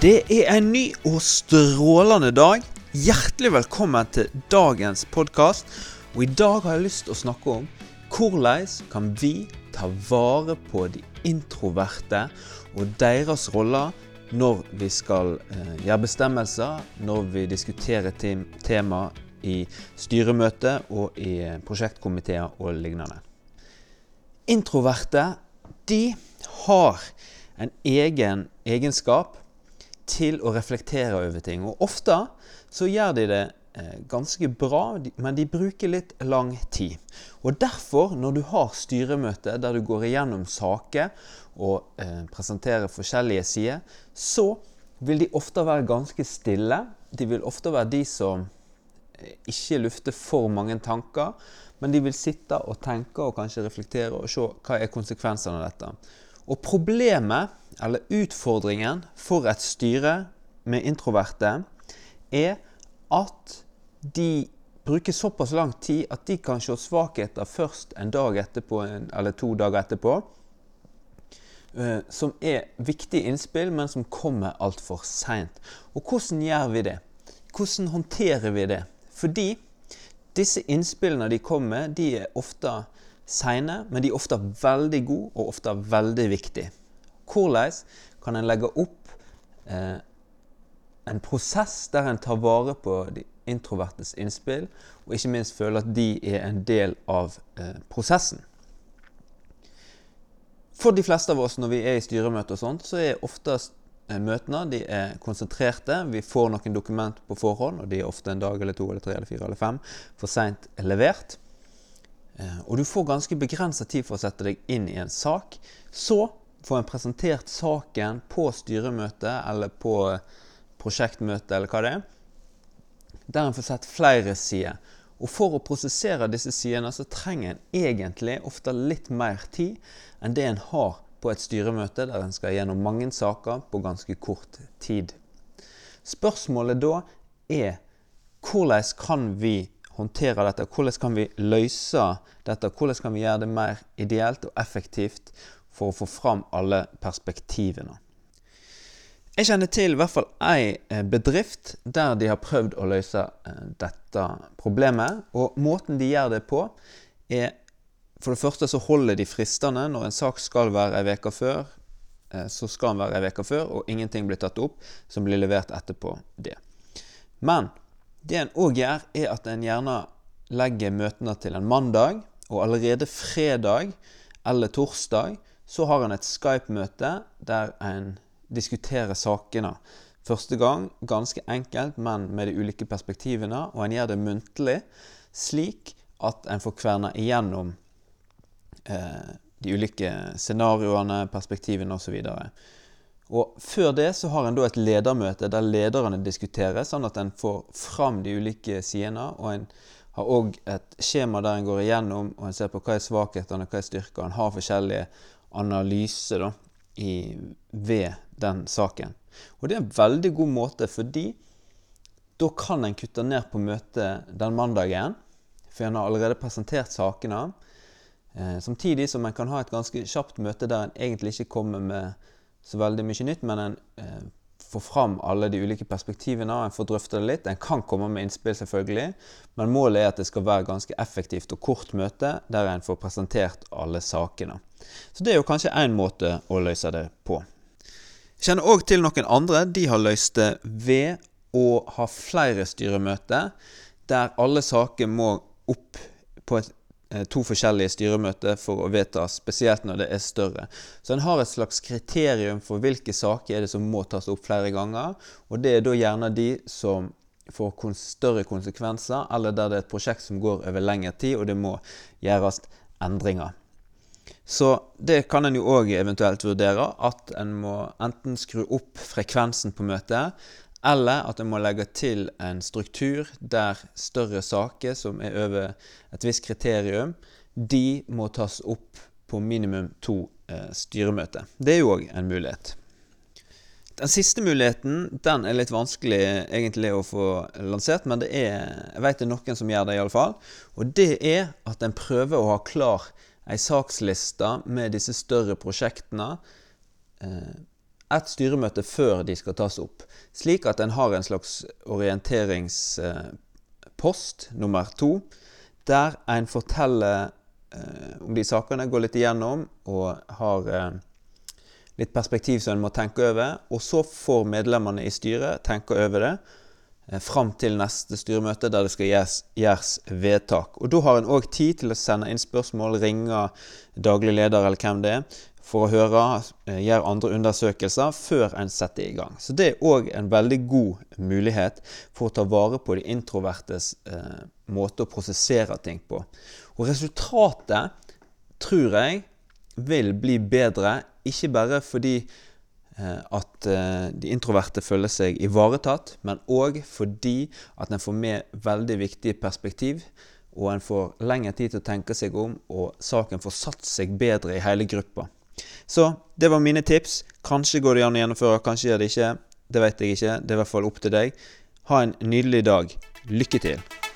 Det er en ny og strålende dag. Hjertelig velkommen til dagens podkast. Og i dag har jeg lyst til å snakke om hvordan kan vi ta vare på de introverte og deres roller når vi skal eh, gjøre bestemmelser, når vi diskuterer tem tema i styremøte og i prosjektkomiteer og lignende. Introverte de har en egen egenskap til å reflektere over ting. Og ofte så gjør de det eh, ganske bra, men de bruker litt lang tid. Og derfor, når du har styremøte der du går igjennom saker og eh, presenterer forskjellige sider, så vil de ofte være ganske stille. De vil ofte være de som eh, ikke lufter for mange tanker, men de vil sitte og tenke og kanskje reflektere og se hva er konsekvensene av dette. Og problemet, eller utfordringen, for et styre med introverte er at de bruker såpass lang tid at de kan se svakheter først en dag etterpå, eller to dager etterpå. Eh, som er viktige innspill, men som kommer altfor seint. Og hvordan gjør vi det? Hvordan håndterer vi det? Fordi disse innspillene de kommer, de er ofte seine, men de er ofte veldig gode og ofte veldig viktige. Hvordan kan en legge opp eh, en prosess der en tar vare på de introvertes innspill, og ikke minst føle at de er en del av eh, prosessen? For de fleste av oss når vi er i styremøte og sånt, så er oftest eh, møtene de er konsentrerte. Vi får noen dokument på forhånd, og de er ofte en dag eller to eller tre eller fire eller fem for seint levert. Eh, og du får ganske begrensa tid for å sette deg inn i en sak. Så får en presentert saken på styremøte eller på prosjektmøte eller hva det er, der en får sett flere sider. Og for å prosessere disse sidene så trenger en egentlig ofte litt mer tid enn det en har på et styremøte der en skal gjennom mange saker på ganske kort tid. Spørsmålet da er hvordan kan vi håndtere dette? Hvordan kan vi løse dette? Hvordan kan vi gjøre det mer ideelt og effektivt for å få fram alle perspektivene? Jeg kjenner til i hvert fall ei eh, bedrift der de har prøvd å løse eh, dette problemet. Og måten de gjør det på, er For det første så holder de fristene. Når en sak skal være ei uke før, eh, så skal den være ei uke før, og ingenting blir tatt opp som blir levert etterpå det. Men det en òg gjør, er at en gjerne legger møtene til en mandag, og allerede fredag eller torsdag så har en et Skype-møte der en diskuterer sakene. Første gang ganske enkelt, men med de ulike perspektivene, og en gjør det muntlig, slik at en får kverna igjennom eh, de ulike scenarioene, perspektivene osv. Og, Før det så har en da et ledermøte der lederne diskuterer, sånn at en får fram de ulike sidene. Og en har òg et skjema der en går igjennom og en ser på hva er svakhetene og hva er styrkene. En har forskjellige analyser da, i, ved den saken. Og det er en veldig god måte, fordi da kan en kutte ned på møtet den mandagen. For en har allerede presentert sakene. Eh, samtidig som en kan ha et ganske kjapt møte der en egentlig ikke kommer med så veldig mye nytt, men en eh, får fram alle de ulike perspektivene. En får drøfta det litt. En kan komme med innspill, selvfølgelig, men målet er at det skal være ganske effektivt og kort møte der en får presentert alle sakene. Så det er jo kanskje én måte å løse det på. Jeg kjenner òg til noen andre. De har løst det ved å ha flere styremøter der alle saker må opp på et to forskjellige styremøter for å vedta, spesielt når det er større. Så en har et slags kriterium for hvilke saker er det som må tas opp flere ganger. Og det er da gjerne de som får større konsekvenser, eller der det er et prosjekt som går over lengre tid, og det må gjøres endringer. Så det kan en jo òg eventuelt vurdere, at en må enten skru opp frekvensen på møtet, eller at en må legge til en struktur der større saker som er over et visst kriterium, de må tas opp på minimum to eh, styremøter. Det er jo òg en mulighet. Den siste muligheten den er litt vanskelig egentlig å få lansert, men det er, jeg vet det er noen som gjør det, iallfall. Og det er at en prøver å ha klar ei saksliste med disse større prosjektene eh, et styremøte før de skal tas opp, slik at en har en slags orienteringspost nummer to, der en forteller eh, om de sakene, går litt igjennom og har eh, litt perspektiv som en må tenke over. Og så får medlemmene i styret tenke over det eh, fram til neste styremøte, der det skal gjøres vedtak. Og Da har en òg tid til å sende inn spørsmål, ringe daglig leder eller hvem det er, for å høre, eh, gjøre andre undersøkelser før en setter i gang. Så det er òg en veldig god mulighet for å ta vare på de introvertes eh, måte å prosessere ting på. Og resultatet tror jeg vil bli bedre, ikke bare fordi eh, at eh, de introverte føler seg ivaretatt, men òg fordi at en får med veldig viktige perspektiv, og en får lengre tid til å tenke seg om, og saken får satt seg bedre i hele gruppa. Så det var mine tips. Kanskje går det an å gjennomføre, kanskje gjør det ikke. Det vet jeg ikke. Det er i hvert fall opp til deg. Ha en nydelig dag. Lykke til.